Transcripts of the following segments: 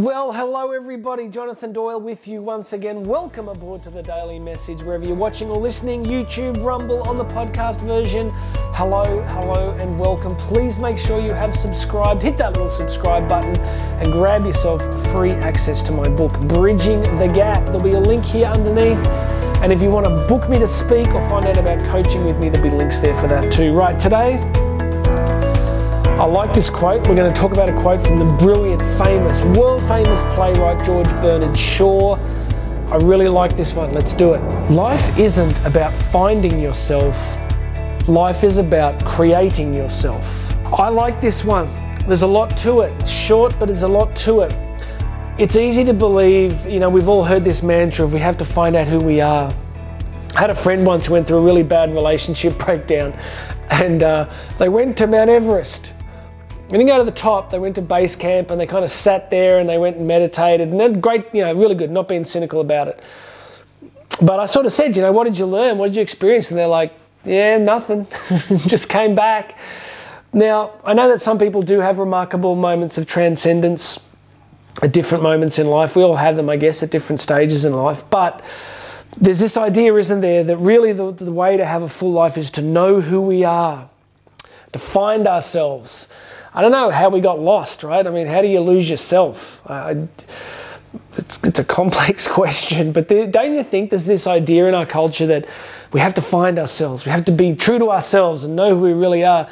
Well, hello everybody. Jonathan Doyle with you once again. Welcome aboard to the Daily Message, wherever you're watching or listening, YouTube, Rumble, on the podcast version. Hello, hello, and welcome. Please make sure you have subscribed. Hit that little subscribe button and grab yourself free access to my book, Bridging the Gap. There'll be a link here underneath. And if you want to book me to speak or find out about coaching with me, there'll be links there for that too. Right, today, I like this quote. We're going to talk about a quote from the brilliant, famous, world famous playwright George Bernard Shaw. I really like this one. Let's do it. Life isn't about finding yourself, life is about creating yourself. I like this one. There's a lot to it. It's short, but there's a lot to it. It's easy to believe, you know, we've all heard this mantra of we have to find out who we are. I had a friend once who went through a really bad relationship breakdown, and uh, they went to Mount Everest they didn't go to the top. They went to base camp and they kind of sat there and they went and meditated. And they're great, you know, really good, not being cynical about it. But I sort of said, you know, what did you learn? What did you experience? And they're like, yeah, nothing. Just came back. Now, I know that some people do have remarkable moments of transcendence at different moments in life. We all have them, I guess, at different stages in life. But there's this idea, isn't there, that really the, the way to have a full life is to know who we are, to find ourselves I don't know how we got lost, right? I mean, how do you lose yourself? I, it's, it's a complex question, but don't you think there's this idea in our culture that we have to find ourselves, we have to be true to ourselves and know who we really are?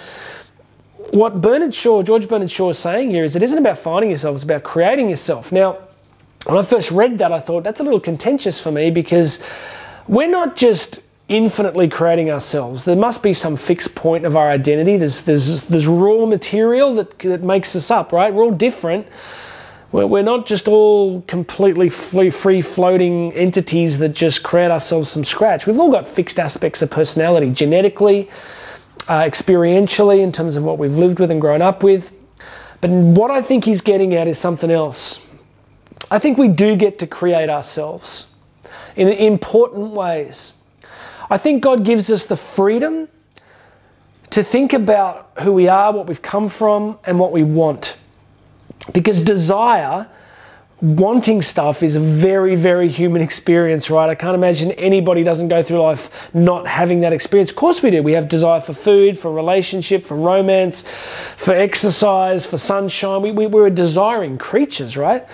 What Bernard Shaw, George Bernard Shaw is saying here is it isn't about finding yourself, it's about creating yourself. Now, when I first read that, I thought that's a little contentious for me because we're not just infinitely creating ourselves. There must be some fixed point of our identity. There's, there's, there's raw material that, that makes us up, right? We're all different. We're, we're not just all completely free floating entities that just create ourselves from scratch. We've all got fixed aspects of personality, genetically, uh, experientially, in terms of what we've lived with and grown up with. But what I think he's getting at is something else. I think we do get to create ourselves in important ways. I think God gives us the freedom to think about who we are, what we've come from, and what we want. Because desire, wanting stuff, is a very, very human experience, right? I can't imagine anybody doesn't go through life not having that experience. Of course, we do. We have desire for food, for relationship, for romance, for exercise, for sunshine. We, we, we're desiring creatures, right?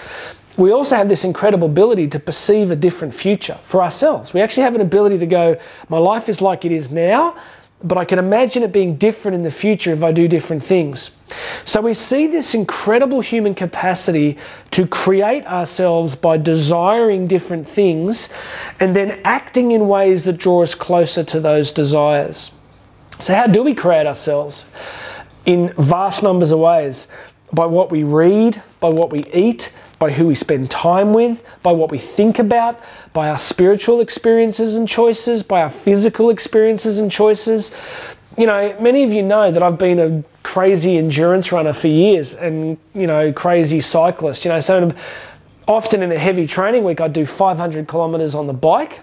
We also have this incredible ability to perceive a different future for ourselves. We actually have an ability to go, my life is like it is now, but I can imagine it being different in the future if I do different things. So we see this incredible human capacity to create ourselves by desiring different things and then acting in ways that draw us closer to those desires. So, how do we create ourselves? In vast numbers of ways. By what we read, by what we eat, by who we spend time with, by what we think about, by our spiritual experiences and choices, by our physical experiences and choices. You know, many of you know that I've been a crazy endurance runner for years and, you know, crazy cyclist. You know, so often in a heavy training week, I'd do 500 kilometers on the bike.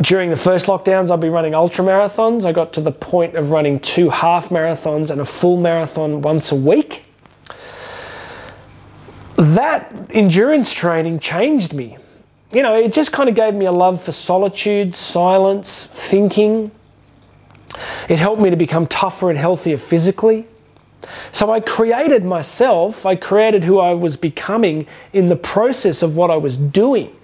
During the first lockdowns, I'd be running ultra marathons. I got to the point of running two half marathons and a full marathon once a week that endurance training changed me. You know, it just kind of gave me a love for solitude, silence, thinking. It helped me to become tougher and healthier physically. So I created myself, I created who I was becoming in the process of what I was doing.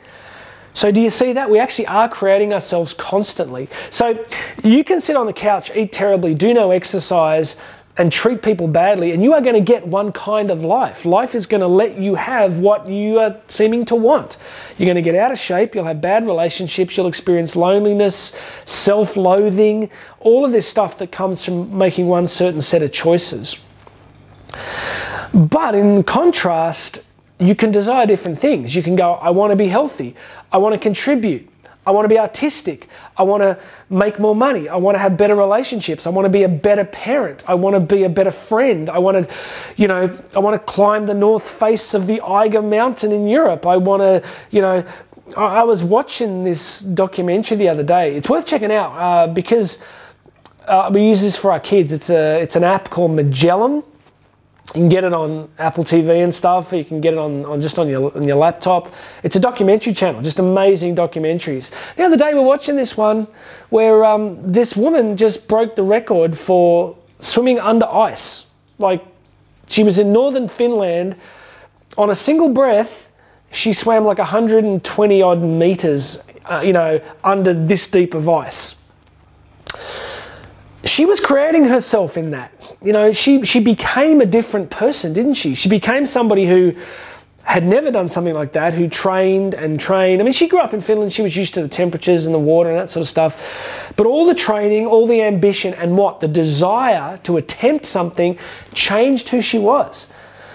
So, do you see that? We actually are creating ourselves constantly. So, you can sit on the couch, eat terribly, do no exercise, and treat people badly, and you are going to get one kind of life. Life is going to let you have what you are seeming to want. You're going to get out of shape, you'll have bad relationships, you'll experience loneliness, self loathing, all of this stuff that comes from making one certain set of choices. But in contrast, you can desire different things. You can go, I want to be healthy, I want to contribute, I want to be artistic. I want to make more money. I want to have better relationships. I want to be a better parent. I want to be a better friend. I want to, you know, I want to climb the north face of the Eiger Mountain in Europe. I want to, you know, I was watching this documentary the other day. It's worth checking out uh, because uh, we use this for our kids. It's a it's an app called Magellan. You can get it on Apple TV and stuff. You can get it on, on just on your on your laptop. It's a documentary channel, just amazing documentaries. The other day we we're watching this one where um, this woman just broke the record for swimming under ice. Like she was in northern Finland on a single breath. She swam like 120 odd meters, uh, you know, under this deep of ice she was creating herself in that. You know, she, she became a different person, didn't she? She became somebody who had never done something like that, who trained and trained. I mean, she grew up in Finland, she was used to the temperatures and the water and that sort of stuff. But all the training, all the ambition, and what? The desire to attempt something changed who she was.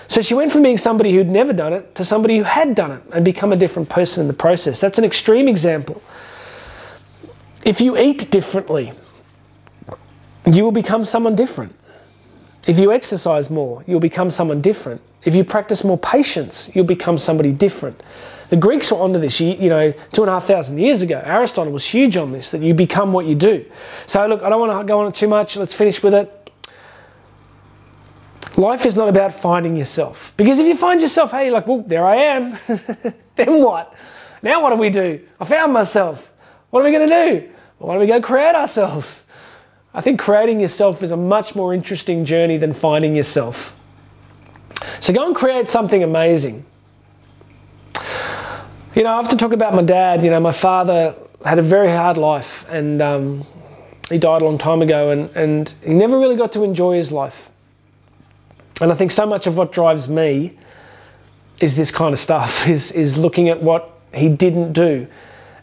So she went from being somebody who'd never done it to somebody who had done it and become a different person in the process. That's an extreme example. If you eat differently, you will become someone different. If you exercise more, you'll become someone different. If you practice more patience, you'll become somebody different. The Greeks were onto this, you know, two and a half thousand years ago. Aristotle was huge on this, that you become what you do. So, look, I don't want to go on too much. Let's finish with it. Life is not about finding yourself. Because if you find yourself, hey, like, well, there I am, then what? Now what do we do? I found myself. What are we going to do? Well, why don't we go create ourselves? I think creating yourself is a much more interesting journey than finding yourself. So go and create something amazing. You know, I have to talk about my dad. You know, my father had a very hard life and um, he died a long time ago and, and he never really got to enjoy his life. And I think so much of what drives me is this kind of stuff, is, is looking at what he didn't do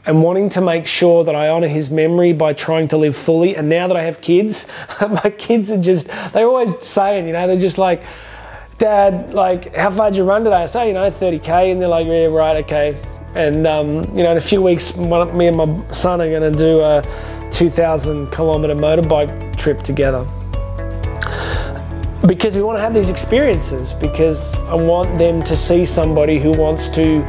and wanting to make sure that I honour his memory by trying to live fully. And now that I have kids, my kids are just, they're always saying, you know, they're just like, Dad, like, how far did you run today? I say, you know, 30k. And they're like, yeah, right, okay. And, um, you know, in a few weeks, me and my son are going to do a 2,000 kilometre motorbike trip together. Because we want to have these experiences, because I want them to see somebody who wants to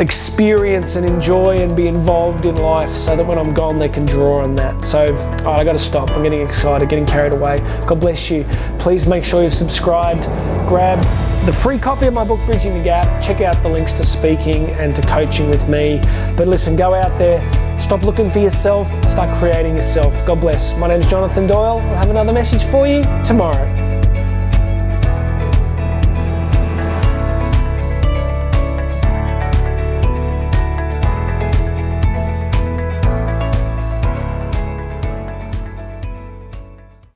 experience and enjoy and be involved in life so that when I'm gone they can draw on that. So I got to stop. I'm getting excited, getting carried away. God bless you. Please make sure you've subscribed. Grab the free copy of my book, Bridging the Gap. Check out the links to speaking and to coaching with me. But listen, go out there, stop looking for yourself, start creating yourself. God bless. My name is Jonathan Doyle. I'll have another message for you tomorrow.